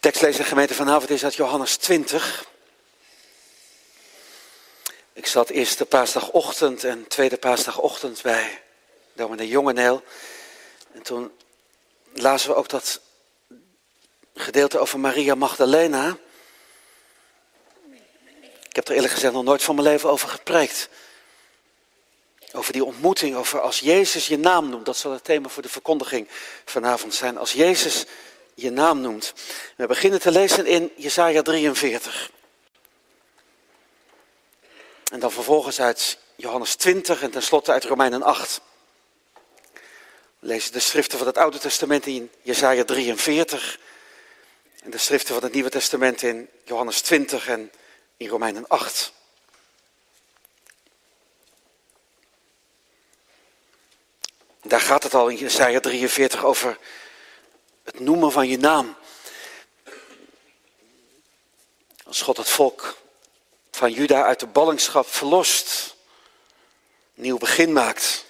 Tekstlezer gemeente vanavond is uit Johannes 20. Ik zat eerste paasdagochtend en tweede paasdagochtend bij dominee Jongeneel. En toen lazen we ook dat gedeelte over Maria Magdalena. Ik heb er eerlijk gezegd nog nooit van mijn leven over gepreekt. Over die ontmoeting, over als Jezus je naam noemt. Dat zal het thema voor de verkondiging vanavond zijn. Als Jezus je naam noemt. We beginnen te lezen in Jesaja 43. En dan vervolgens uit Johannes 20 en tenslotte uit Romeinen 8. We lezen de schriften van het Oude Testament in Jesaja 43. En de schriften van het Nieuwe Testament in Johannes 20 en in Romeinen 8. Daar gaat het al in Jesaja 43 over het noemen van je naam. Als God het volk van Juda uit de ballingschap verlost, nieuw begin maakt.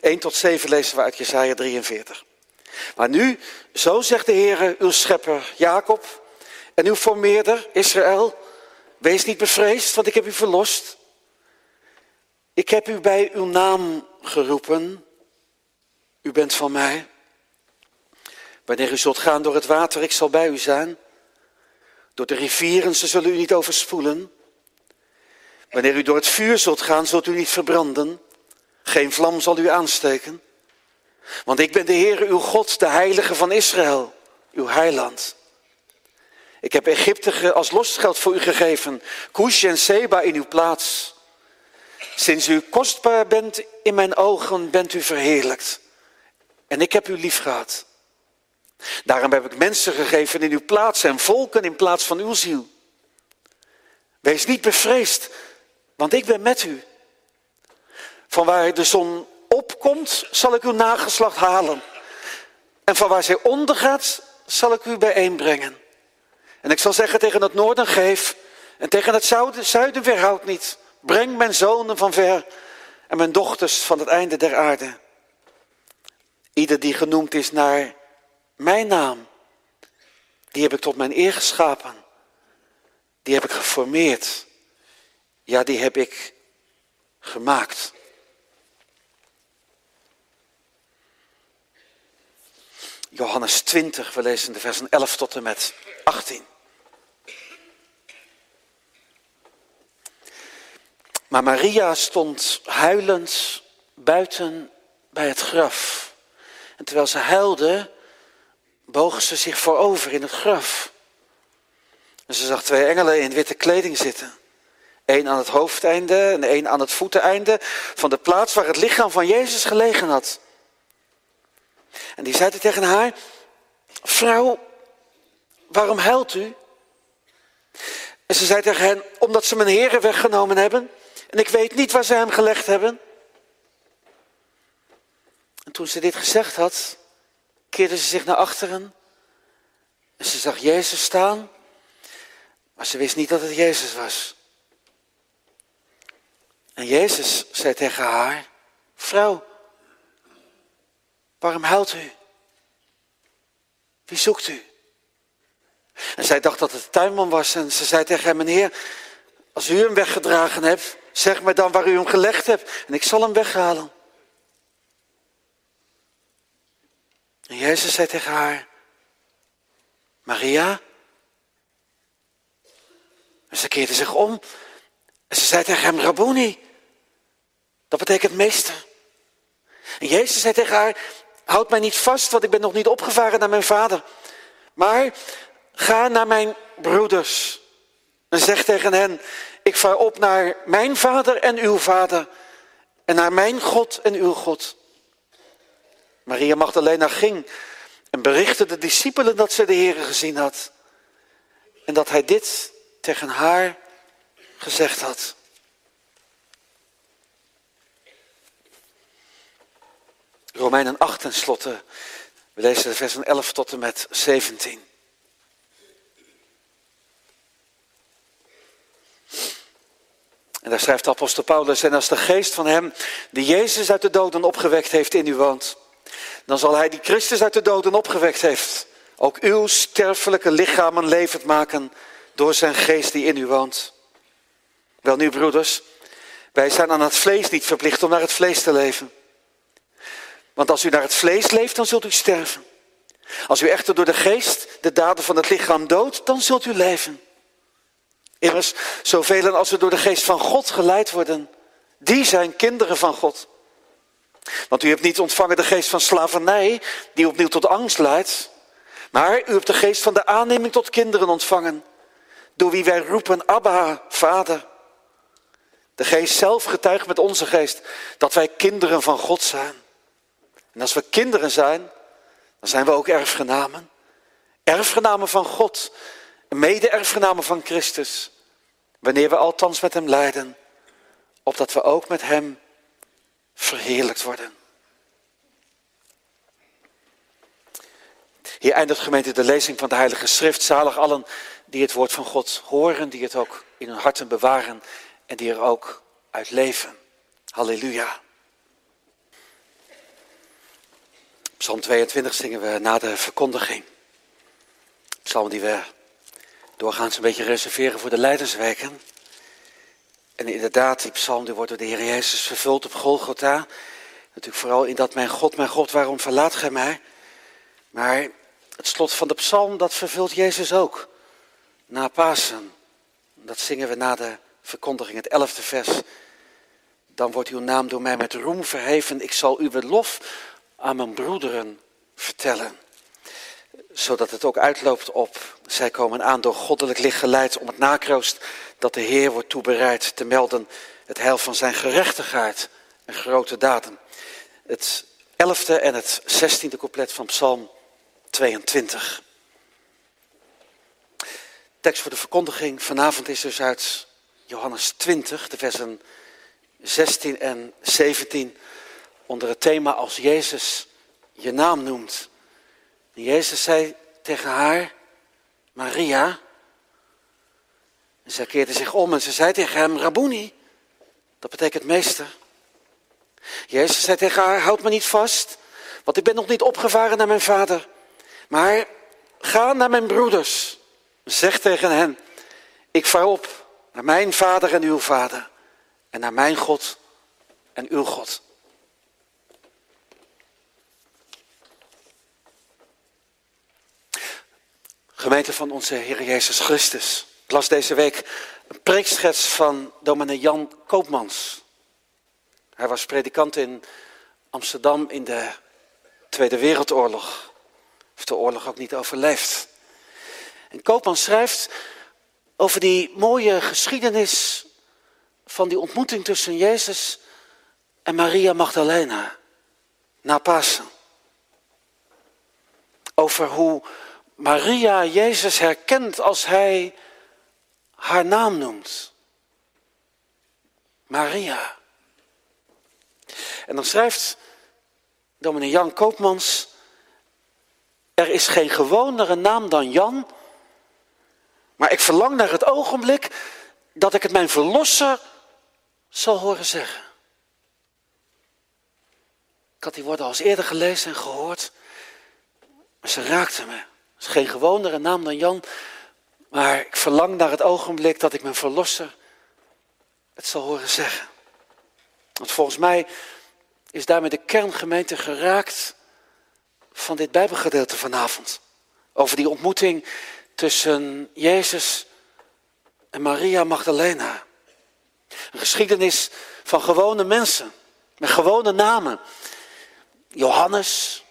1 tot 7 lezen we uit Jesaja 43. Maar nu, zo zegt de Heer, uw schepper Jacob en uw formeerder Israël, wees niet bevreesd, want ik heb u verlost. Ik heb u bij uw naam geroepen. U bent van mij. Wanneer u zult gaan door het water, ik zal bij u zijn. Door de rivieren, ze zullen u niet overspoelen. Wanneer u door het vuur zult gaan, zult u niet verbranden. Geen vlam zal u aansteken. Want ik ben de Heer, uw God, de Heilige van Israël, uw heiland. Ik heb Egypte als losgeld voor u gegeven, Kush en Seba in uw plaats. Sinds u kostbaar bent in mijn ogen, bent u verheerlijkt. En ik heb u lief gehad. Daarom heb ik mensen gegeven in uw plaats en volken in plaats van uw ziel. Wees niet bevreesd, want ik ben met u. Van waar de zon opkomt, zal ik uw nageslacht halen. En van waar zij ondergaat, zal ik u bijeenbrengen. En ik zal zeggen tegen het noorden geef, en tegen het zuiden weerhoud niet. Breng mijn zonen van ver en mijn dochters van het einde der aarde. Ieder die genoemd is naar mijn naam, die heb ik tot mijn eer geschapen. Die heb ik geformeerd. Ja, die heb ik gemaakt. Johannes 20, we lezen de versen 11 tot en met 18. Maar Maria stond huilend buiten bij het graf. En terwijl ze huilde, bogen ze zich voorover in het graf. En ze zag twee engelen in witte kleding zitten. Eén aan het hoofdeinde en één aan het voeteneinde van de plaats waar het lichaam van Jezus gelegen had. En die zeiden tegen haar, vrouw, waarom huilt u? En ze zei tegen hen, omdat ze mijn heren weggenomen hebben en ik weet niet waar ze hem gelegd hebben. En toen ze dit gezegd had, keerde ze zich naar achteren en ze zag Jezus staan, maar ze wist niet dat het Jezus was. En Jezus zei tegen haar, vrouw, waarom huilt u? Wie zoekt u? En zij dacht dat het de tuinman was en ze zei tegen hem, meneer, als u hem weggedragen hebt, zeg me dan waar u hem gelegd hebt en ik zal hem weghalen. En Jezus zei tegen haar, Maria. En ze keerde zich om en ze zei tegen hem, Rabboni. Dat betekent meester. En Jezus zei tegen haar, houd mij niet vast, want ik ben nog niet opgevaren naar mijn vader. Maar ga naar mijn broeders en zeg tegen hen, ik vaar op naar mijn vader en uw vader en naar mijn God en uw God. Maria Magdalena ging en berichtte de discipelen dat ze de Heer gezien had. En dat hij dit tegen haar gezegd had. Romeinen 8 tenslotte. We lezen de versen 11 tot en met 17. En daar schrijft de apostel Paulus, en als de geest van hem die Jezus uit de doden opgewekt heeft in u woont, dan zal hij die Christus uit de doden opgewekt heeft ook uw sterfelijke lichamen levend maken door zijn geest die in u woont. Wel nu, broeders, wij zijn aan het vlees niet verplicht om naar het vlees te leven. Want als u naar het vlees leeft, dan zult u sterven. Als u echter door de geest de daden van het lichaam doodt, dan zult u leven. Immers, zoveel als we door de geest van God geleid worden, die zijn kinderen van God. Want u hebt niet ontvangen de geest van slavernij, die opnieuw tot angst leidt. Maar u hebt de geest van de aanneming tot kinderen ontvangen, door wie wij roepen, Abba, Vader. De geest zelf getuigt met onze geest dat wij kinderen van God zijn. En als we kinderen zijn, dan zijn we ook erfgenamen. Erfgenamen van God, mede-erfgenamen van Christus. Wanneer we althans met Hem lijden, opdat we ook met Hem verheerlijkt worden. Hier eindigt gemeente de lezing van de Heilige Schrift. Zalig allen die het woord van God horen, die het ook in hun harten bewaren en die er ook uit leven. Halleluja. Psalm 22 zingen we na de verkondiging. Psalm die we doorgaans een beetje reserveren voor de leidersweken. En inderdaad, die psalm die wordt door de Heer Jezus vervuld op Golgotha. Natuurlijk vooral in dat mijn God, mijn God, waarom verlaat gij mij? Maar het slot van de psalm, dat vervult Jezus ook. Na Pasen. Dat zingen we na de verkondiging, het elfde vers. Dan wordt uw naam door mij met roem verheven. Ik zal uw lof aan mijn broederen vertellen. Zodat het ook uitloopt op, zij komen aan door goddelijk licht geleid om het nakroost dat de Heer wordt toebereid te melden het heil van zijn gerechtigheid en grote daden. Het elfde en het zestiende couplet van Psalm 22. Tekst voor de verkondiging vanavond is dus uit Johannes 20, de versen 16 en 17 onder het thema als Jezus je naam noemt. Jezus zei tegen haar, Maria. En zij keerde zich om en ze zei tegen hem, Rabuni. Dat betekent meester. Jezus zei tegen haar, houd me niet vast, want ik ben nog niet opgevaren naar mijn vader. Maar ga naar mijn broeders. Zeg tegen hen, ik vaar op naar mijn vader en uw vader. En naar mijn God en uw God. Gemeente van onze Heer Jezus Christus. Ik las deze week een preekschets van dominee Jan Koopmans. Hij was predikant in Amsterdam in de Tweede Wereldoorlog. Heeft de oorlog ook niet overleefd. En Koopmans schrijft over die mooie geschiedenis van die ontmoeting tussen Jezus en Maria Magdalena na Pasen. Over hoe Maria Jezus herkent als hij haar naam noemt. Maria. En dan schrijft dominee Jan Koopmans, er is geen gewonere naam dan Jan, maar ik verlang naar het ogenblik dat ik het mijn verlosser zal horen zeggen. Ik had die woorden al eens eerder gelezen en gehoord, maar ze raakten me. Is geen gewonere naam dan Jan, maar ik verlang naar het ogenblik dat ik mijn verlosser het zal horen zeggen. Want volgens mij is daarmee de kerngemeente geraakt van dit Bijbelgedeelte vanavond. Over die ontmoeting tussen Jezus en Maria Magdalena. Een geschiedenis van gewone mensen, met gewone namen. Johannes,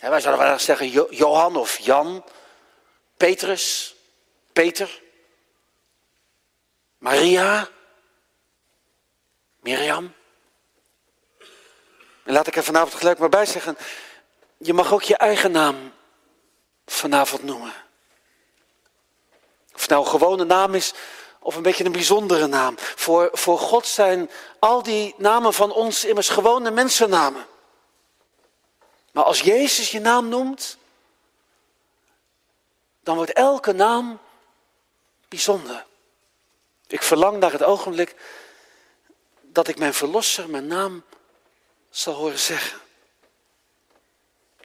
wij zouden wel zeggen Johan of Jan, Petrus, Peter, Maria, Mirjam. En laat ik er vanavond gelijk maar bij zeggen, je mag ook je eigen naam vanavond noemen. Of het nou een gewone naam is of een beetje een bijzondere naam. Voor, voor God zijn al die namen van ons immers gewone mensennamen. Maar als Jezus je naam noemt, dan wordt elke naam bijzonder. Ik verlang naar het ogenblik dat ik mijn verlosser mijn naam zal horen zeggen.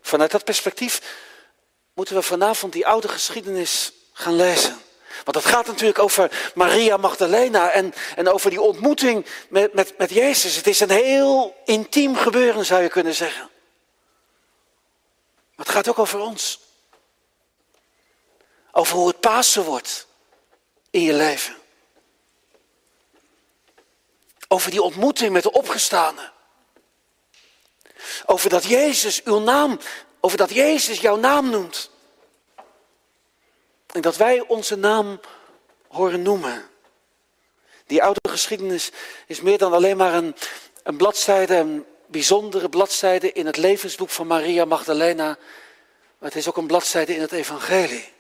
Vanuit dat perspectief moeten we vanavond die oude geschiedenis gaan lezen. Want het gaat natuurlijk over Maria Magdalena en, en over die ontmoeting met, met, met Jezus. Het is een heel intiem gebeuren, zou je kunnen zeggen. Maar het gaat ook over ons. Over hoe het Pasen wordt in je leven. Over die ontmoeting met de opgestane. Over dat Jezus uw naam, over dat Jezus jouw naam noemt. En dat wij onze naam horen noemen. Die oude geschiedenis is meer dan alleen maar een, een bladzijde, bijzondere bladzijde in het levensboek van Maria Magdalena. Maar het is ook een bladzijde in het evangelie.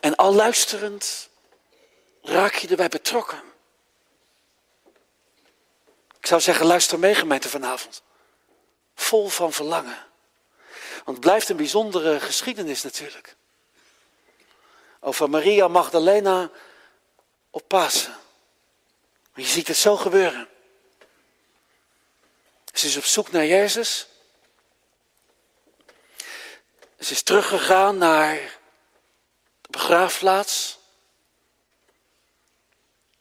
En al luisterend raak je erbij betrokken. Ik zou zeggen, luister mee gemeente vanavond. Vol van verlangen. Want het blijft een bijzondere geschiedenis natuurlijk. Over Maria Magdalena op Pasen. Je ziet het zo gebeuren. Ze is op zoek naar Jezus. Ze is teruggegaan naar de begraafplaats.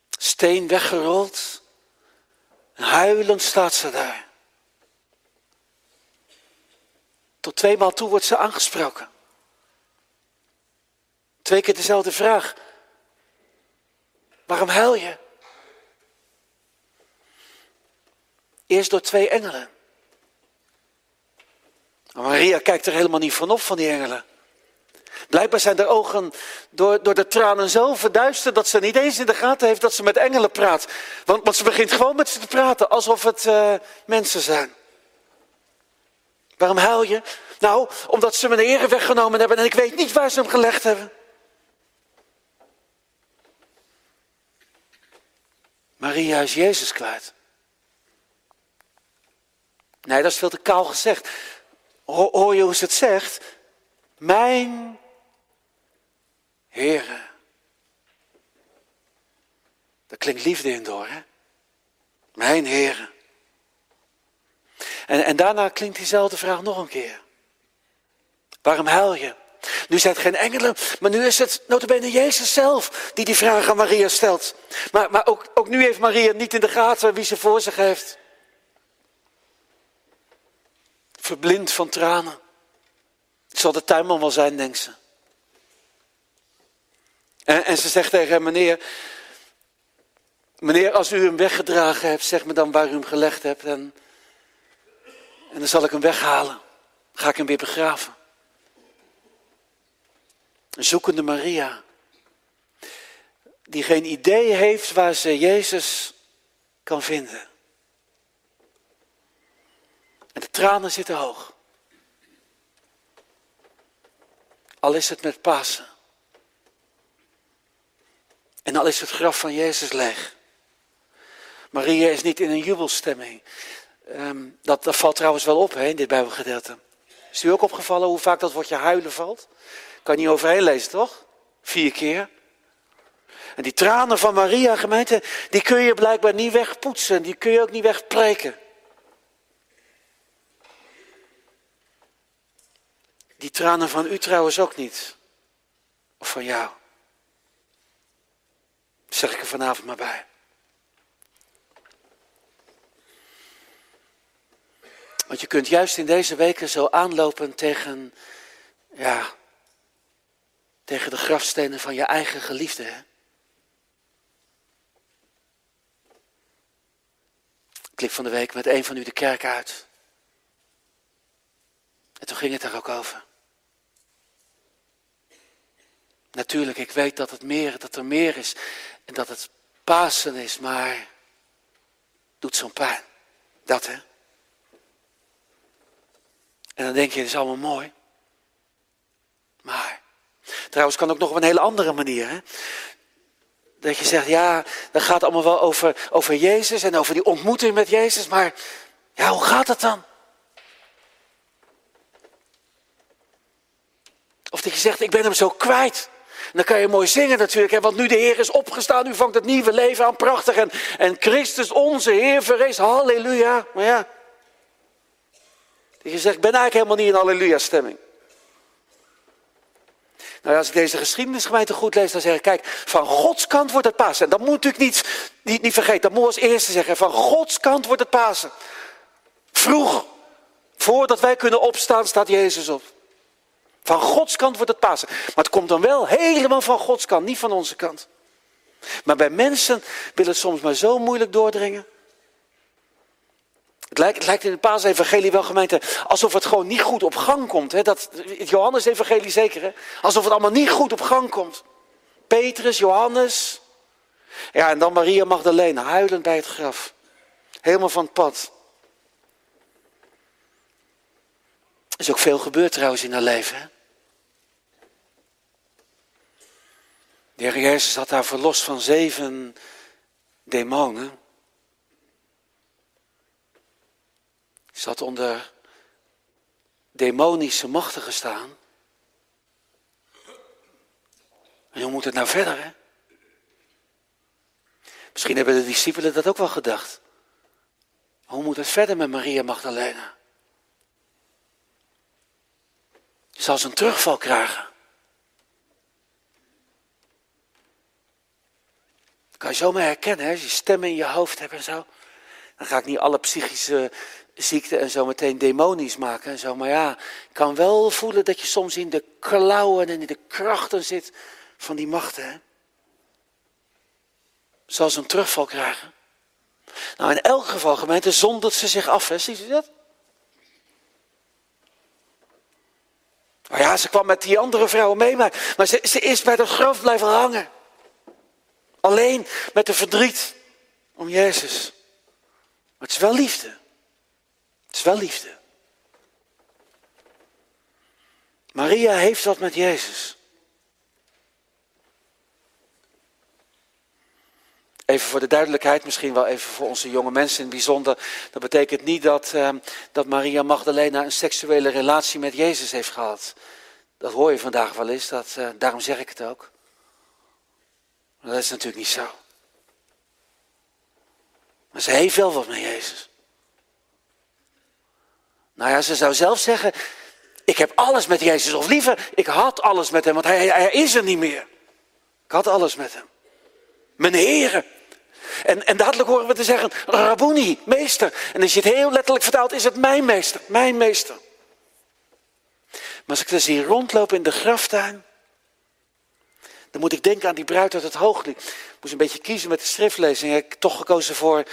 Steen weggerold. En huilend staat ze daar. Tot tweemaal toe wordt ze aangesproken. Twee keer dezelfde vraag. Waarom huil je? Eerst door twee engelen. Maria kijkt er helemaal niet van op van die engelen. Blijkbaar zijn de ogen door, door de tranen zo verduisterd dat ze niet eens in de gaten heeft dat ze met engelen praat. Want, want ze begint gewoon met ze te praten alsof het uh, mensen zijn. Waarom huil je? Nou, omdat ze mijn ere weggenomen hebben en ik weet niet waar ze hem gelegd hebben. Maria is Jezus kwijt. Nee, dat is veel te kaal gezegd. Hoor je hoe ze het zegt? Mijn Heere. Daar klinkt liefde in door, hè? Mijn Heere. En, en daarna klinkt diezelfde vraag nog een keer. Waarom huil je? Nu zijn het geen engelen, maar nu is het notabene Jezus zelf die die vraag aan Maria stelt. Maar, maar ook, ook nu heeft Maria niet in de gaten wie ze voor zich heeft. Verblind van tranen. Het zal de tuinman wel zijn, denkt ze. En, en ze zegt tegen hem, meneer, meneer, als u hem weggedragen hebt, zeg me dan waar u hem gelegd hebt. En, en dan zal ik hem weghalen. Ga ik hem weer begraven. Een zoekende Maria. Die geen idee heeft waar ze Jezus kan vinden. En de tranen zitten hoog. Al is het met Pasen. En al is het graf van Jezus leeg. Maria is niet in een jubelstemming. Dat, dat, valt trouwens wel op hè, in dit Bijbelgedeelte. Is u ook opgevallen hoe vaak dat woordje huilen valt? Kan je niet overheen lezen, toch? Vier keer. En die tranen van Maria, gemeente, die kun je blijkbaar niet wegpoetsen. Die kun je ook niet wegpreken. Die tranen van u trouwens ook niet. Of van jou. zeg ik er vanavond maar bij. Want je kunt juist in deze weken zo aanlopen tegen, ja, tegen de grafstenen van je eigen geliefde. Hè? Ik liep van de week met een van u de kerk uit. En toen ging het er ook over. Natuurlijk, ik weet dat, het meer, dat er meer is en dat het Pasen is, maar doet zo'n pijn. Dat hè. En dan denk je, het is allemaal mooi. Maar, trouwens kan ook nog op een hele andere manier. Hè? Dat je zegt, ja, dat gaat allemaal wel over, over Jezus en over die ontmoeting met Jezus, maar ja, hoe gaat het dan? Of dat je zegt, ik ben hem zo kwijt. Dan kan je mooi zingen natuurlijk, hè, want nu de Heer is opgestaan, nu vangt het nieuwe leven aan, prachtig. En, en Christus onze Heer verrees, halleluja. Maar ja, je zegt, ik ben eigenlijk helemaal niet in halleluja stemming. Nou, als ik deze geschiedenisgemeente goed lees, dan zeg ik, kijk, van Gods kant wordt het Pasen. En dat moet natuurlijk niet, niet, niet vergeten, dat moet als eerste zeggen. Van Gods kant wordt het Pasen. Vroeg, voordat wij kunnen opstaan, staat Jezus op. Van Gods kant wordt het Pasen. Maar het komt dan wel helemaal van Gods kant, niet van onze kant. Maar bij mensen wil het soms maar zo moeilijk doordringen. Het lijkt, het lijkt in het paasevangelie wel gemeente alsof het gewoon niet goed op gang komt. Hè? Dat, het Johannes-evangelie zeker, hè? alsof het allemaal niet goed op gang komt. Petrus, Johannes. Ja, en dan Maria Magdalena, huilend bij het graf. Helemaal van het pad. Er is ook veel gebeurd trouwens in haar leven. Hè? De Heer Jezus had haar verlost van zeven demonen. Ze had onder demonische machten gestaan. En hoe moet het nou verder, hè? Misschien hebben de discipelen dat ook wel gedacht. Hoe moet het verder met Maria Magdalena? Zal ze een terugval krijgen? Dat kan je zomaar herkennen, hè? als je stemmen in je hoofd hebt en zo. Dan ga ik niet alle psychische ziekte en zo meteen demonisch maken en zo. Maar ja, ik kan wel voelen dat je soms in de klauwen en in de krachten zit van die machten. Hè? Zal ze een terugval krijgen? Nou, in elk geval, gemeente, zondert ze zich af. Hè? Ziet u dat? Maar ja, ze kwam met die andere vrouwen mee, maar, maar ze, is bij het graf blijven hangen. Alleen met de verdriet om Jezus. Maar het is wel liefde. Het is wel liefde. Maria heeft wat met Jezus. Even voor de duidelijkheid, misschien wel even voor onze jonge mensen in het bijzonder. Dat betekent niet dat, uh, dat Maria Magdalena een seksuele relatie met Jezus heeft gehad. Dat hoor je vandaag wel eens, dat, uh, daarom zeg ik het ook. Dat is natuurlijk niet zo. Maar ze heeft wel wat met Jezus. Nou ja, ze zou zelf zeggen, ik heb alles met Jezus. Of liever, ik had alles met hem, want hij, hij is er niet meer. Ik had alles met hem. Mijn heren. En, en dadelijk horen we te zeggen, Rabuni, meester. En als je het heel letterlijk vertaalt, is het mijn meester, mijn meester. Maar als ik dan zie rondlopen in de graftuin, dan moet ik denken aan die bruid uit het hooglied. Ik moest een beetje kiezen met de schriftlezing. Ik heb toch gekozen voor,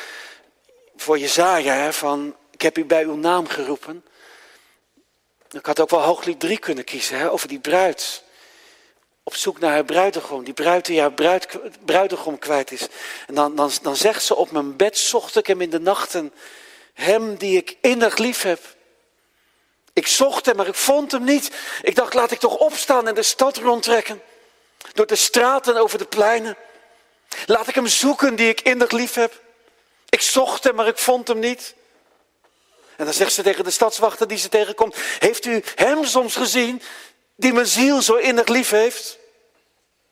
voor Jezaja, van ik heb u bij uw naam geroepen. Ik had ook wel hooglied 3 kunnen kiezen, hè, over die bruid. Op zoek naar haar bruidegom, die bruid die haar bruid, bruidegom kwijt is. En dan, dan, dan zegt ze, op mijn bed zocht ik hem in de nachten. Hem die ik innig lief heb. Ik zocht hem, maar ik vond hem niet. Ik dacht, laat ik toch opstaan en de stad rondtrekken. Door de straten over de pleinen. Laat ik hem zoeken die ik innig lief heb. Ik zocht hem, maar ik vond hem niet. En dan zegt ze tegen de stadswachter die ze tegenkomt: Heeft u hem soms gezien die mijn ziel zo innig lief heeft?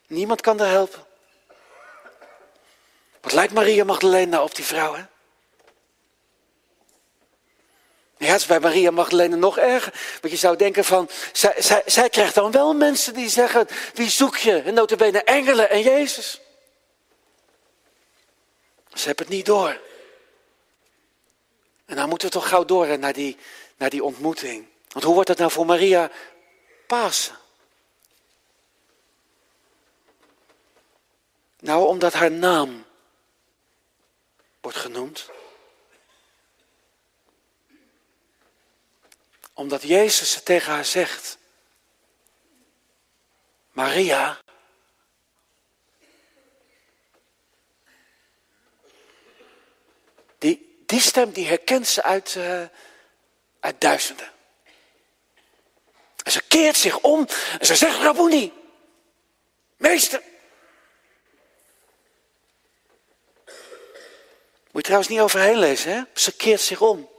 Niemand kan daar helpen. Wat lijkt Maria Magdalena op die vrouw, hè? Ja, het is bij Maria Magdalena nog erger. Want je zou denken van, zij, zij, zij krijgt dan wel mensen die zeggen, wie zoek je? En notabene engelen en Jezus. Ze hebben het niet door. En dan moeten we toch gauw door naar die, naar die ontmoeting. Want hoe wordt het nou voor Maria Pasen? Nou, omdat haar naam wordt genoemd. Omdat Jezus het tegen haar zegt. Maria. Die, die stem die herkent ze uit, uh, uit duizenden. En ze keert zich om en ze zegt, Rabuni, meester. Moet je trouwens niet overheen lezen, hè? Ze keert zich om.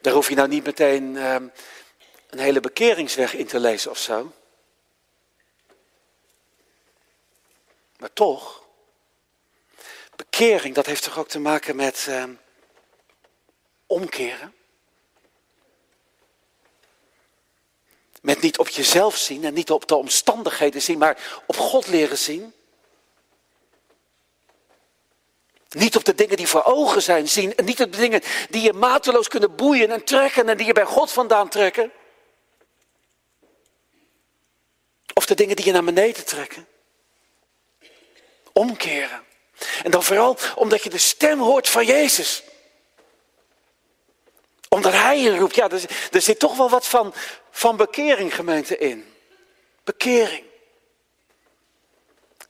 Daar hoef je nou niet meteen uh, een hele bekeringsweg in te lezen of zo. Maar toch, bekering, dat heeft toch ook te maken met uh, omkeren? Met niet op jezelf zien en niet op de omstandigheden zien, maar op God leren zien. Niet op de dingen die voor ogen zijn zien. En niet op de dingen die je mateloos kunnen boeien en trekken en die je bij God vandaan trekken. Of de dingen die je naar beneden trekken. Omkeren. En dan vooral omdat je de stem hoort van Jezus. Omdat Hij je roept. Ja, er, er zit toch wel wat van, van bekering gemeente in. Bekering.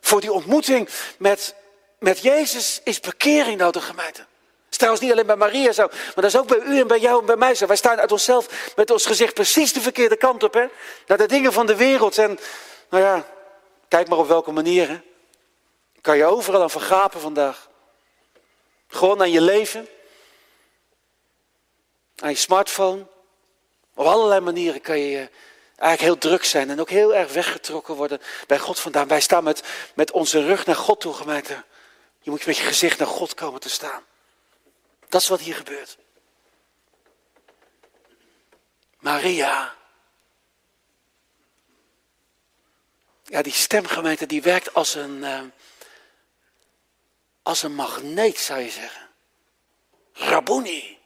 Voor die ontmoeting met, met Jezus is bekering nodig gemeente. Dat is trouwens niet alleen bij Maria zo, maar dat is ook bij u en bij jou en bij mij zo. Wij staan uit onszelf met ons gezicht precies de verkeerde kant op, hè? Naar de dingen van de wereld. En nou ja, kijk maar op welke manier, hè? Kan je overal aan vergapen vandaag. Gewoon aan je leven. Aan je smartphone. Op allerlei manieren kan je eigenlijk heel druk zijn en ook heel erg weggetrokken worden bij God vandaan. Wij staan met, met onze rug naar God toe. Je moet met je gezicht naar God komen te staan. Dat is wat hier gebeurt. Maria. Ja, die stemgemeente die werkt als een, uh, als een magneet, zou je zeggen. Rabuni.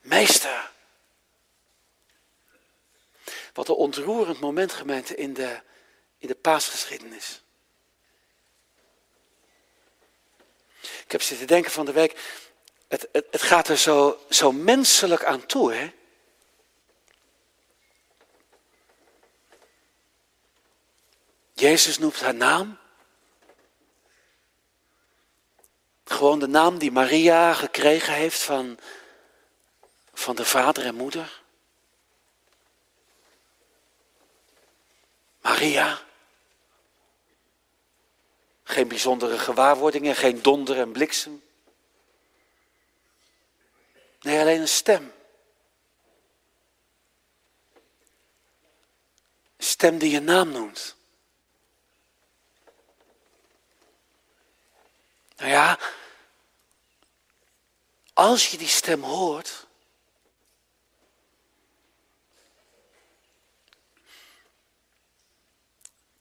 Meester. Wat een ontroerend moment, gemeente, in de, in de paasgeschiedenis. Ik heb zitten denken van de week, het, het, het gaat er zo, zo menselijk aan toe, hè? Jezus noemt haar naam. Gewoon de naam die Maria gekregen heeft van, van de vader en moeder. Maria. Geen bijzondere gewaarwordingen, geen donder en bliksem. Nee, alleen een stem. Een stem die je naam noemt. Nou ja, als je die stem hoort.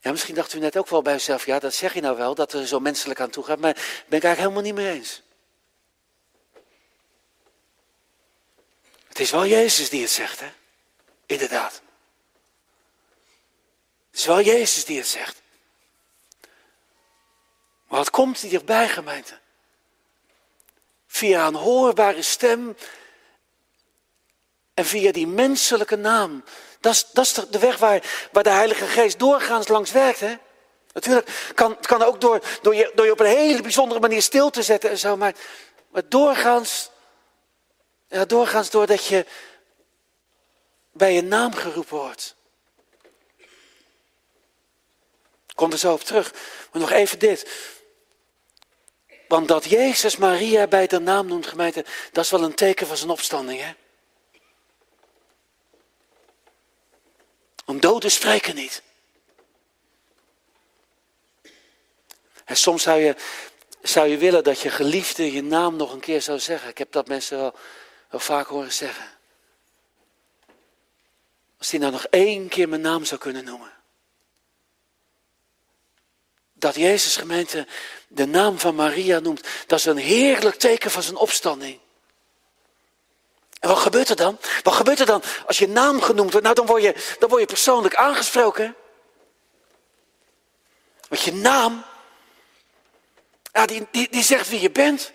Ja, misschien dacht u net ook wel bij uzelf, ja, dat zeg je nou wel, dat er zo menselijk aan toe gaat, maar ben ik eigenlijk helemaal niet mee eens. Het is wel Jezus die het zegt, hè? Inderdaad. Het is wel Jezus die het zegt. Maar wat komt hierbij, gemeente? Via een hoorbare stem en via die menselijke naam. Dat is, dat is de weg waar, waar de Heilige Geest doorgaans langs werkt. Hè? Natuurlijk kan kan ook door, door, je, door je op een hele bijzondere manier stil te zetten en zo. Maar, maar doorgaans, ja, doorgaans doordat je bij je naam geroepen wordt. Kom er zo op terug. Maar nog even dit. Want dat Jezus Maria bij de naam noemt, gemeente, dat is wel een teken van zijn opstanding. Hè? Want doden spreken niet. En soms zou je, zou je willen dat je geliefde je naam nog een keer zou zeggen. Ik heb dat mensen wel, wel vaak horen zeggen. Als die nou nog één keer mijn naam zou kunnen noemen. Dat Jezus gemeente de naam van Maria noemt, dat is een heerlijk teken van zijn opstanding. En wat gebeurt er dan? Wat gebeurt er dan als je naam genoemd wordt? Nou, dan word je, dan word je persoonlijk aangesproken. Want je naam, ja, die, die, die zegt wie je bent.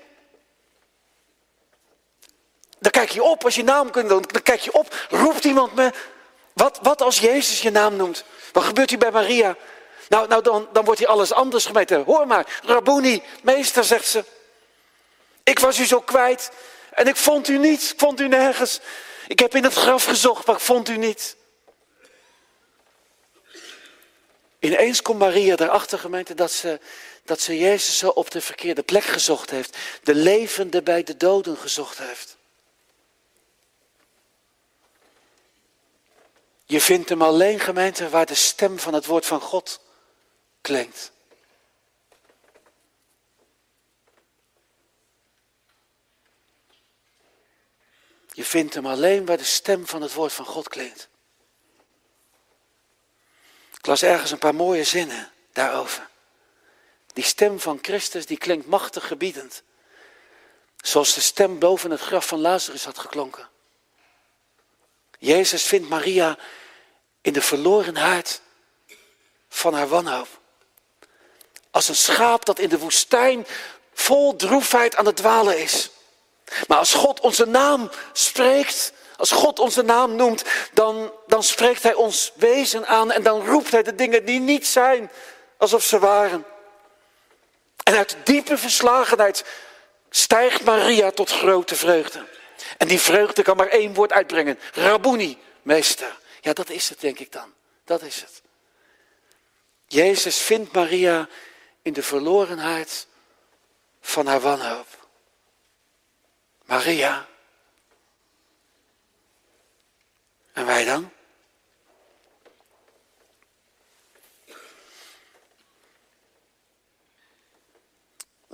Dan kijk je op, als je naam kunt doen, dan kijk je op, roept iemand me. Wat, wat als Jezus je naam noemt? Wat gebeurt hier bij Maria? Nou, nou dan, dan wordt hier alles anders gemeten. Hoor maar, Rabuni, meester, zegt ze. Ik was u zo kwijt en ik vond u niet. Ik vond u nergens. Ik heb in het graf gezocht, maar ik vond u niet. Ineens komt Maria erachter, gemeente, dat ze, dat ze Jezus zo op de verkeerde plek gezocht heeft. De levende bij de doden gezocht heeft. Je vindt hem alleen, gemeente, waar de stem van het woord van God klinkt. Je vindt hem alleen waar de stem van het woord van God klinkt. Ik las ergens een paar mooie zinnen daarover. Die stem van Christus die klinkt machtig gebiedend. Zoals de stem boven het graf van Lazarus had geklonken. Jezus vindt Maria in de verlorenheid van haar wanhoop. Als een schaap dat in de woestijn vol droefheid aan het dwalen is. Maar als God onze naam spreekt, als God onze naam noemt, dan, dan spreekt Hij ons wezen aan en dan roept Hij de dingen die niet zijn alsof ze waren. En uit diepe verslagenheid stijgt Maria tot grote vreugde. En die vreugde kan maar één woord uitbrengen. Rabuni, meester. Ja, dat is het denk ik dan. Dat is het. Jezus vindt Maria in de verlorenheid van haar wanhoop. Maria. En wij dan?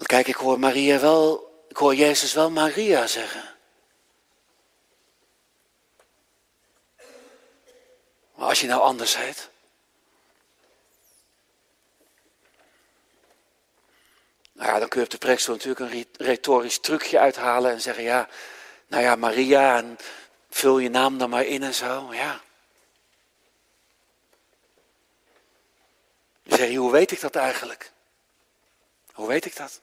Kijk, ik hoor Maria wel, ik hoor Jezus wel Maria zeggen. Maar als je nou anders heet. Nou ja, dan kun je op de preekstoel natuurlijk een retorisch trucje uithalen en zeggen, ja, nou ja, Maria, en vul je naam dan maar in en zo, ja. Dan zeg hoe weet ik dat eigenlijk? Hoe weet ik dat?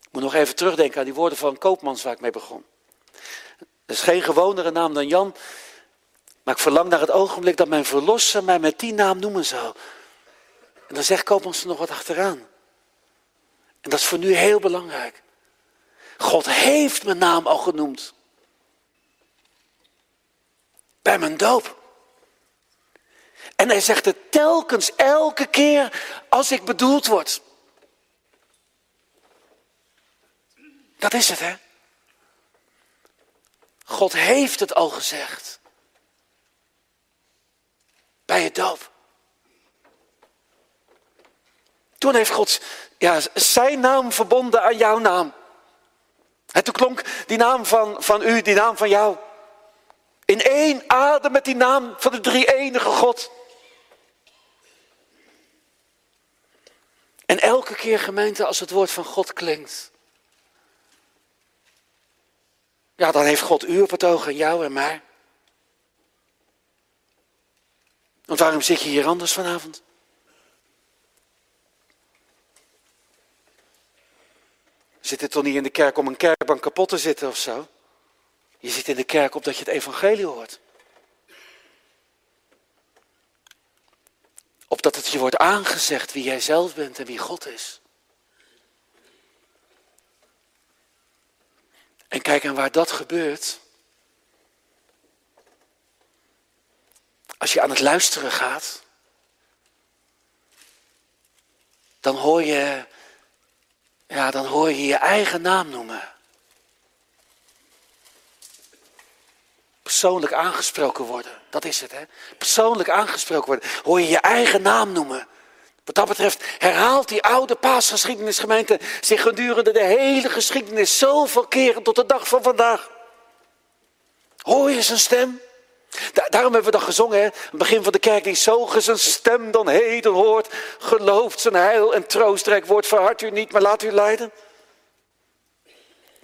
Ik moet nog even terugdenken aan die woorden van Koopmans waar ik mee begon. Het is geen gewonere naam dan Jan, maar ik verlang naar het ogenblik dat mijn verlosser mij met die naam noemen zou. En dan zegt Koopmans er nog wat achteraan. En dat is voor nu heel belangrijk. God heeft mijn naam al genoemd. Bij mijn doop. En hij zegt het telkens, elke keer als ik bedoeld word. Dat is het, hè? God heeft het al gezegd. Bij je doop. Toen heeft God ja, zijn naam verbonden aan jouw naam. En toen klonk die naam van, van u, die naam van jou. In één adem met die naam van de drie enige God. En elke keer gemeente als het woord van God klinkt. Ja, dan heeft God u op het oog en jou en mij. Want waarom zit je hier anders vanavond? Zit het toch niet in de kerk om een kerkbank kapot te zitten of zo? Je zit in de kerk omdat je het evangelie hoort. Opdat het je wordt aangezegd wie jij zelf bent en wie God is. En kijk, en waar dat gebeurt. Als je aan het luisteren gaat. Dan hoor je ja, dan hoor je je eigen naam noemen. Persoonlijk aangesproken worden, dat is het hè. Persoonlijk aangesproken worden, hoor je je eigen naam noemen. Wat dat betreft herhaalt die oude paasgeschiedenisgemeente zich gedurende de hele geschiedenis zoveel keren tot de dag van vandaag. Hoor je zijn stem? Daarom hebben we dan gezongen, het begin van de kerk, die zo zijn stem dan heden hoort, gelooft zijn heil en troostrijk wordt, verhard u niet, maar laat u leiden.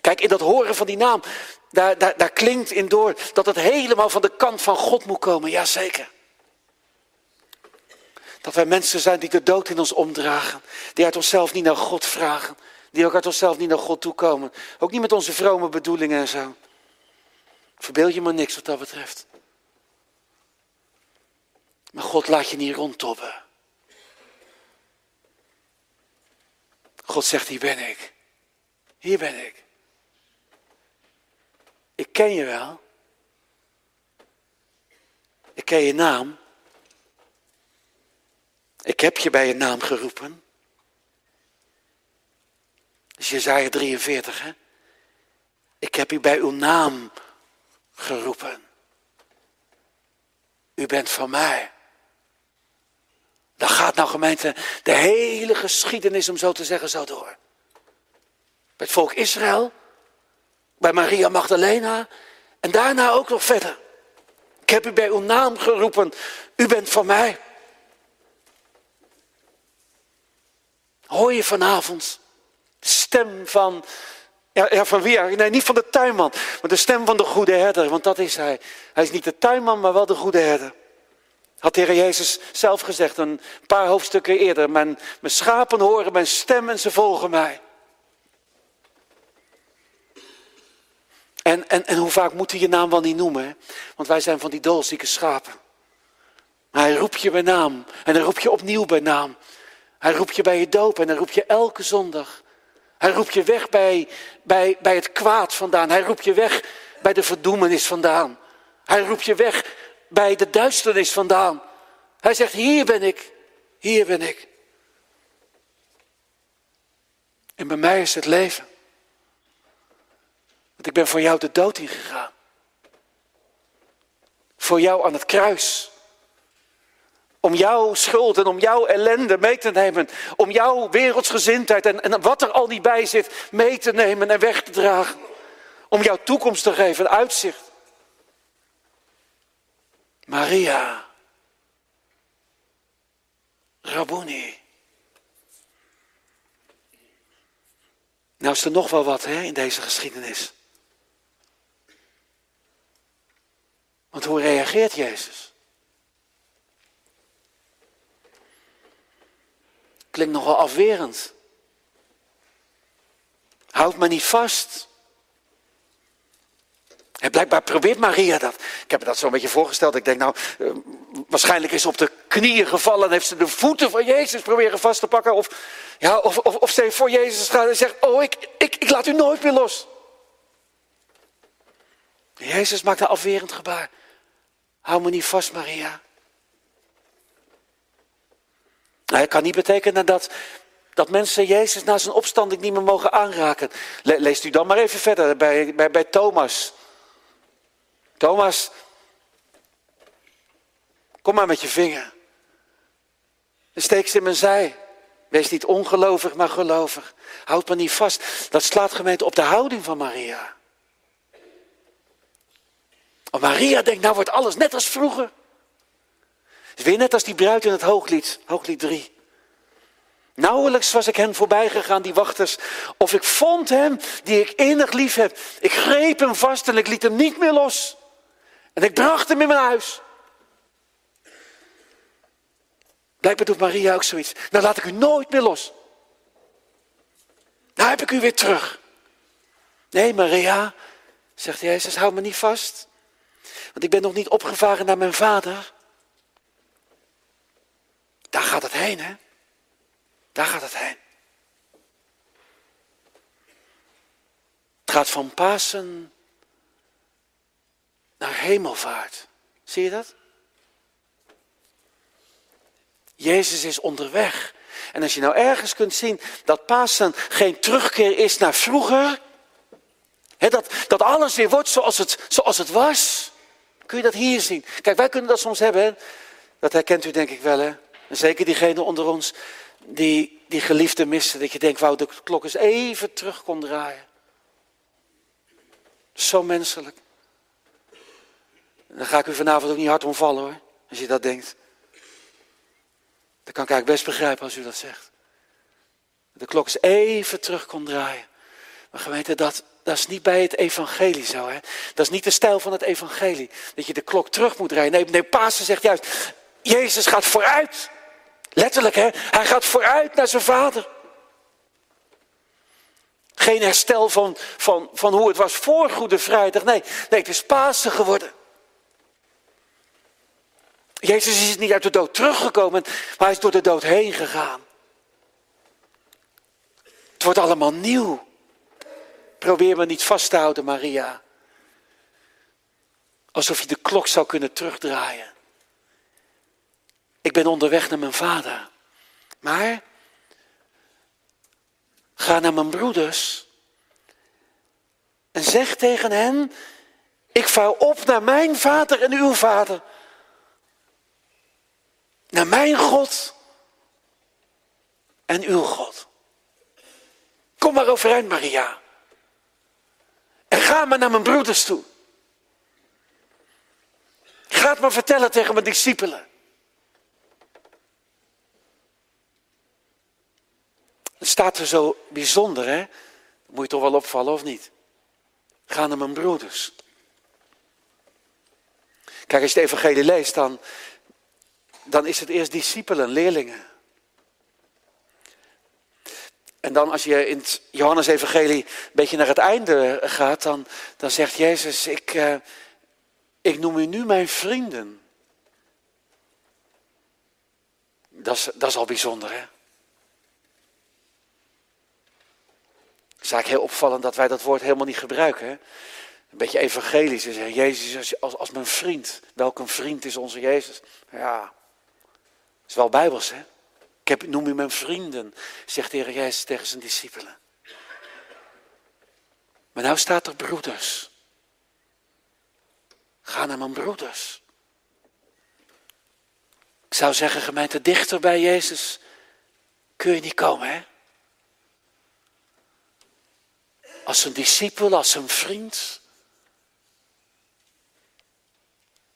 Kijk, in dat horen van die naam, daar, daar, daar klinkt in door dat het helemaal van de kant van God moet komen, jazeker. Dat wij mensen zijn die de dood in ons omdragen, die uit onszelf niet naar God vragen, die ook uit onszelf niet naar God toekomen. Ook niet met onze vrome bedoelingen en zo. Verbeeld je maar niks wat dat betreft. Maar God laat je niet rondtobben. God zegt, hier ben ik. Hier ben ik. Ik ken je wel. Ik ken je naam. Ik heb je bij je naam geroepen. Dat is Jezaja 43, hè? Ik heb u bij uw naam geroepen. U bent van mij. Dan gaat nou gemeente de hele geschiedenis, om zo te zeggen, zo door. Het volk Israël bij Maria Magdalena en daarna ook nog verder. Ik heb u bij uw naam geroepen, u bent van mij. Hoor je vanavond de stem van, ja, van wie Nee, niet van de tuinman, maar de stem van de goede herder, want dat is hij. Hij is niet de tuinman, maar wel de goede herder. Had de Heer Jezus zelf gezegd een paar hoofdstukken eerder. Mijn, mijn schapen horen mijn stem en ze volgen mij. En, en, en hoe vaak moet hij je naam wel niet noemen? Want wij zijn van die dolzieke schapen. Maar hij roept je bij naam. En dan roept je opnieuw bij naam. Hij roept je bij je doop en dan roept je elke zondag. Hij roept je weg bij, bij, bij het kwaad vandaan. Hij roept je weg bij de verdoemenis vandaan. Hij roept je weg bij de duisternis vandaan. Hij zegt, hier ben ik, hier ben ik. En bij mij is het leven. Want ik ben voor jou de dood ingegaan. Voor jou aan het kruis. Om jouw schuld en om jouw ellende mee te nemen. Om jouw wereldsgezindheid en, en wat er al niet bij zit mee te nemen en weg te dragen. Om jouw toekomst te geven, uitzicht. Maria. Rabuni. Nou is er nog wel wat hè, in deze geschiedenis. Want hoe reageert Jezus? Klinkt nogal afwerend. Houd me niet vast. Blijkbaar probeert Maria dat. Ik heb me dat zo'n beetje voorgesteld. Ik denk nou, eh, waarschijnlijk is ze op de knieën gevallen en heeft ze de voeten van Jezus proberen vast te pakken. Of, ja, of, of, of ze voor Jezus gaat en zegt, oh ik, ik, ik laat u nooit meer los. Jezus maakt een afwerend gebaar. Hou me niet vast, Maria. Nou, het kan niet betekenen dat, dat mensen Jezus na zijn opstanding niet meer mogen aanraken. leest u dan maar even verder bij, bij, bij Thomas. Thomas, kom maar met je vinger. En steek ze in mijn zij. Wees niet ongelovig, maar gelovig. Houd me niet vast. Dat slaat gemeente op de houding van Maria. Want Maria denkt, nou wordt alles net als vroeger. weer net als die bruid in het hooglied, hooglied 3. Nauwelijks was ik hen voorbij gegaan, die wachters, of ik vond hem die ik innig lief heb. Ik greep hem vast en ik liet hem niet meer los. En ik bracht hem in mijn huis. Blijkbaar doet Maria ook zoiets. Nou laat ik u nooit meer los. Nou heb ik u weer terug. Nee, Maria, zegt Jezus, hou me niet vast. Want ik ben nog niet opgevaren naar mijn vader. Daar gaat het heen, hè? Daar gaat het heen. Het gaat van Pasen naar hemelvaart. Zie je dat? Jezus is onderweg. En als je nou ergens kunt zien dat Pasen geen terugkeer is naar vroeger, dat, dat alles weer wordt zoals het, zoals het was, kun je dat hier zien. Kijk, wij kunnen dat soms hebben, hè? dat herkent u denk ik wel, hè? En zeker diegenen onder ons die die geliefde missen, dat je denkt, wou de klok eens even terug kon draaien. Zo menselijk. Dan ga ik u vanavond ook niet hard omvallen hoor, als je dat denkt. Dat kan ik eigenlijk best begrijpen als u dat zegt. De klok is even terug kon draaien. Maar gemeente, dat, dat is niet bij het evangelie zo. Hè? Dat is niet de stijl van het evangelie. Dat je de klok terug moet draaien. Nee, nee Pasen zegt juist, Jezus gaat vooruit. Letterlijk, hè? Hij gaat vooruit naar zijn vader. Geen herstel van, van, van hoe het was voor Goede Vrijdag. Nee, nee, het is Pasen geworden. Jezus is niet uit de dood teruggekomen, maar hij is door de dood heen gegaan. Het wordt allemaal nieuw. Probeer me niet vast te houden, Maria. Alsof je de klok zou kunnen terugdraaien. Ik ben onderweg naar mijn vader. Maar ga naar mijn broeders en zeg tegen hen: Ik vouw op naar mijn vader en uw vader naar mijn God en uw God. Kom maar overeind, Maria. En ga maar naar mijn broeders toe. Ga het maar vertellen tegen mijn discipelen. Het staat er zo bijzonder, hè? Moet je toch wel opvallen of niet? Ga naar mijn broeders. Kijk, als je het evangelie leest, dan, dan is het eerst discipelen, leerlingen. En dan als je in het Johannes-evangelie een beetje naar het einde gaat, dan, dan zegt Jezus, ik, uh, ik noem u nu mijn vrienden. Dat is, dat is al bijzonder, hè? Het is eigenlijk heel opvallend dat wij dat woord helemaal niet gebruiken. Hè? Een beetje evangelisch. Jezus als, als mijn vriend. Welk een vriend is onze Jezus? Ja, is wel bijbels, hè? Ik heb, noem u mijn vrienden, zegt de Heer Jezus tegen zijn discipelen. Maar nou staat er broeders. Ga naar mijn broeders. Ik zou zeggen, gemeente, dichter bij Jezus kun je niet komen, hè? Als een discipel, als een vriend.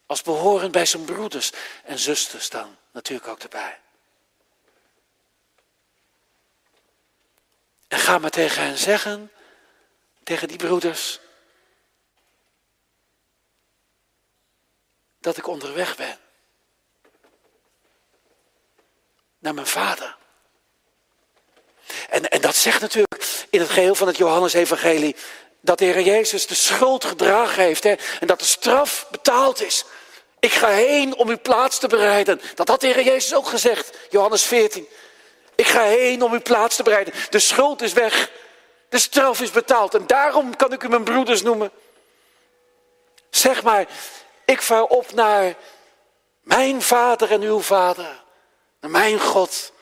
Als behorend bij zijn broeders en zusters dan natuurlijk ook erbij. En ga maar tegen hen zeggen, tegen die broeders, dat ik onderweg ben. Naar mijn vader. En, en dat zegt natuurlijk in het geheel van het Johannesevangelie dat de Heer Jezus de schuld gedragen heeft hè, en dat de straf betaald is. Ik ga heen om uw plaats te bereiden. Dat had de Heer Jezus ook gezegd, Johannes 14. Ik ga heen om uw plaats te bereiden. De schuld is weg. De straf is betaald. En daarom kan ik u mijn broeders noemen. Zeg maar, ik vaar op naar mijn vader en uw vader. Naar mijn God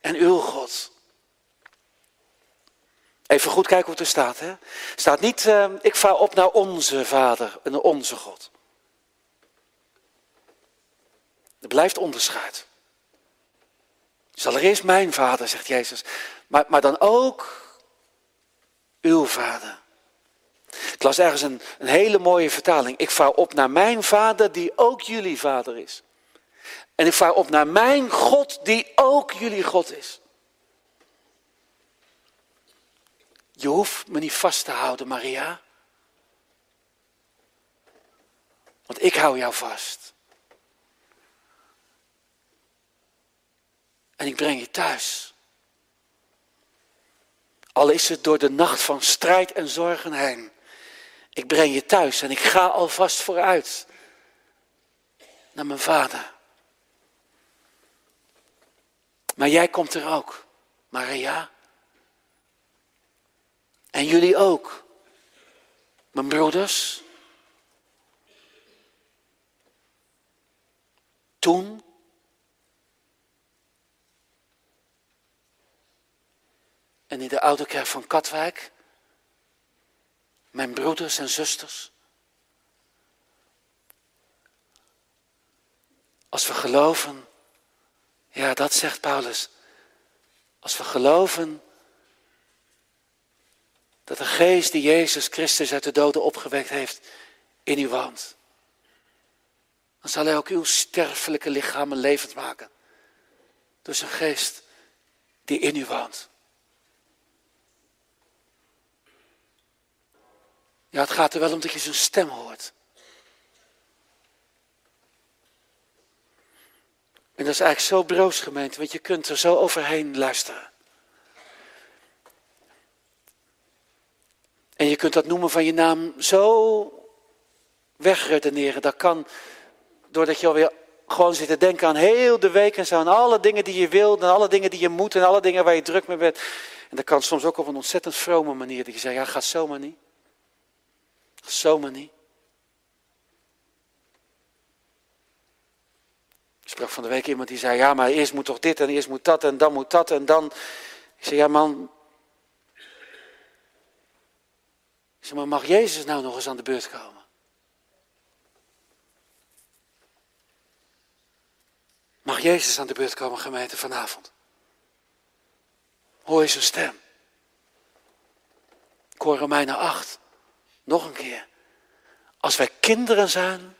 en uw God. Even goed kijken hoe het er staat. Hè? staat niet, uh, ik vaar op naar onze vader en onze God. Er blijft onderscheid. Dus allereerst mijn vader, zegt Jezus, maar, maar dan ook uw vader. Ik las ergens een, een hele mooie vertaling. Ik vaar op naar mijn vader, die ook jullie vader is. En ik vaar op naar mijn God, die ook jullie God is. Je hoeft me niet vast te houden, Maria. Want ik hou jou vast. En ik breng je thuis. Al is het door de nacht van strijd en zorgen heen. Ik breng je thuis en ik ga alvast vooruit naar mijn vader. Maar jij komt er ook, Maria. En jullie ook, mijn broeders. Toen en in de oude kerk van Katwijk, mijn broeders en zusters. Als we geloven, ja, dat zegt Paulus. Als we geloven dat de geest die Jezus Christus uit de doden opgewekt heeft in u woont, dan zal hij ook uw sterfelijke lichamen levend maken. Door zijn geest die in u woont. Ja, het gaat er wel om dat je zijn stem hoort. En dat is eigenlijk zo broos gemeente, want je kunt er zo overheen luisteren. En je kunt dat noemen van je naam zo wegredeneren. Dat kan doordat je alweer gewoon zit te denken aan heel de week en zo. Aan alle dingen die je wilt en alle dingen die je moet en alle dingen waar je druk mee bent. En dat kan soms ook op een ontzettend vrome manier. Dat je zegt, ja gaat zomaar niet. Zomaar niet. Ik sprak van de week iemand die zei, ja, maar eerst moet toch dit en eerst moet dat en dan moet dat en dan. Ik zei, ja man. Ik zei, maar mag Jezus nou nog eens aan de beurt komen? Mag Jezus aan de beurt komen, gemeente, vanavond? Hoor je zijn stem? Ik hoor Romeinen 8. Nog een keer. Als wij kinderen zijn,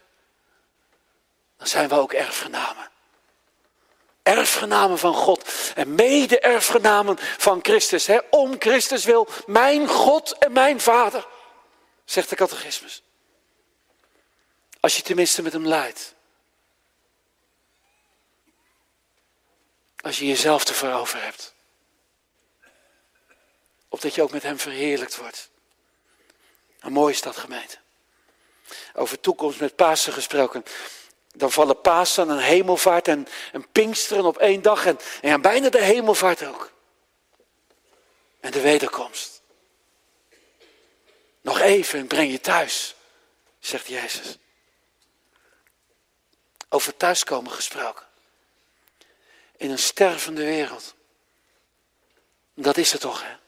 dan zijn we ook erfgenamen. Erfgenamen van God en mede-erfgenamen van Christus. Hè? Om Christus wil, mijn God en mijn Vader, zegt de catechismus. Als je tenminste met hem leidt. Als je jezelf te over hebt. Opdat je ook met hem verheerlijkt wordt. Een mooie stad gemeente. Over toekomst met Pasen gesproken. Dan vallen Pasen en hemelvaart en, en Pinksteren op één dag. En, en bijna de hemelvaart ook. En de wederkomst. Nog even en breng je thuis, zegt Jezus. Over thuiskomen gesproken. In een stervende wereld. Dat is het toch, hè?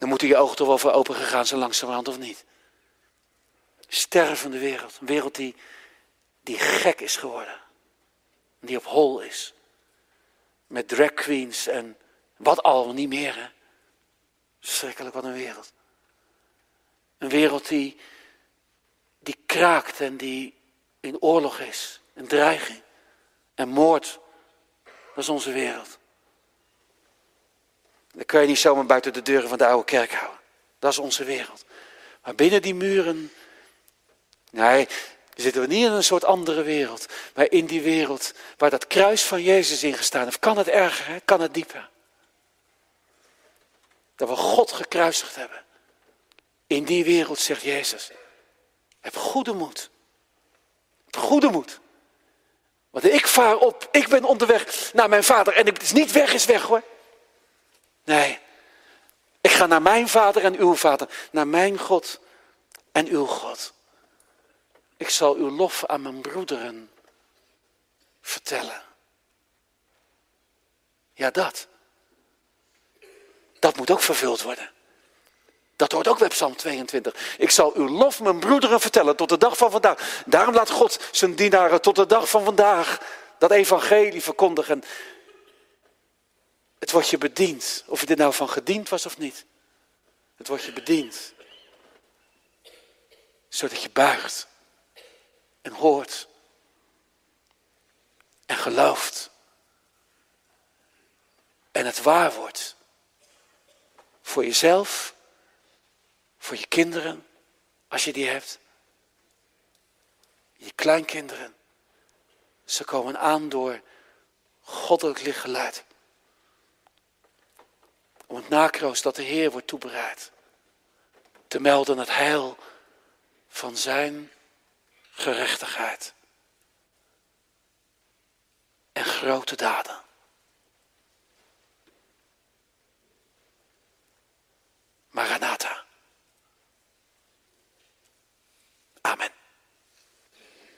Dan moeten je ogen toch wel voor open gegaan zijn langzamerhand of niet? Stervende wereld. Een wereld die, die gek is geworden. Die op hol is. Met drag queens en wat al niet meer. Hè? Schrikkelijk wat een wereld. Een wereld die, die kraakt en die in oorlog is. Een dreiging. En moord. Dat is onze wereld. Dan kun je niet zomaar buiten de deuren van de oude kerk houden. Dat is onze wereld. Maar binnen die muren, nee, zitten we niet in een soort andere wereld. Maar in die wereld waar dat kruis van Jezus ingestaan heeft. Kan het erger, kan het dieper. Dat we God gekruisigd hebben. In die wereld zegt Jezus, heb goede moed. Heb goede moed. Want ik vaar op, ik ben onderweg naar mijn vader. En het is niet weg, is weg hoor. Nee, ik ga naar mijn vader en uw vader, naar mijn God en uw God. Ik zal uw lof aan mijn broederen vertellen. Ja, dat. Dat moet ook vervuld worden. Dat hoort ook bij Psalm 22. Ik zal uw lof mijn broederen vertellen tot de dag van vandaag. Daarom laat God zijn dienaren tot de dag van vandaag dat evangelie verkondigen. Het wordt je bediend. Of je er nou van gediend was of niet. Het wordt je bediend. Zodat je buigt. En hoort. En gelooft. En het waar wordt. Voor jezelf. Voor je kinderen. Als je die hebt. Je kleinkinderen. Ze komen aan door goddelijk licht geleid om het nakroos dat de Heer wordt toebereid. Te melden het heil van zijn gerechtigheid. En grote daden. Maranatha. Amen.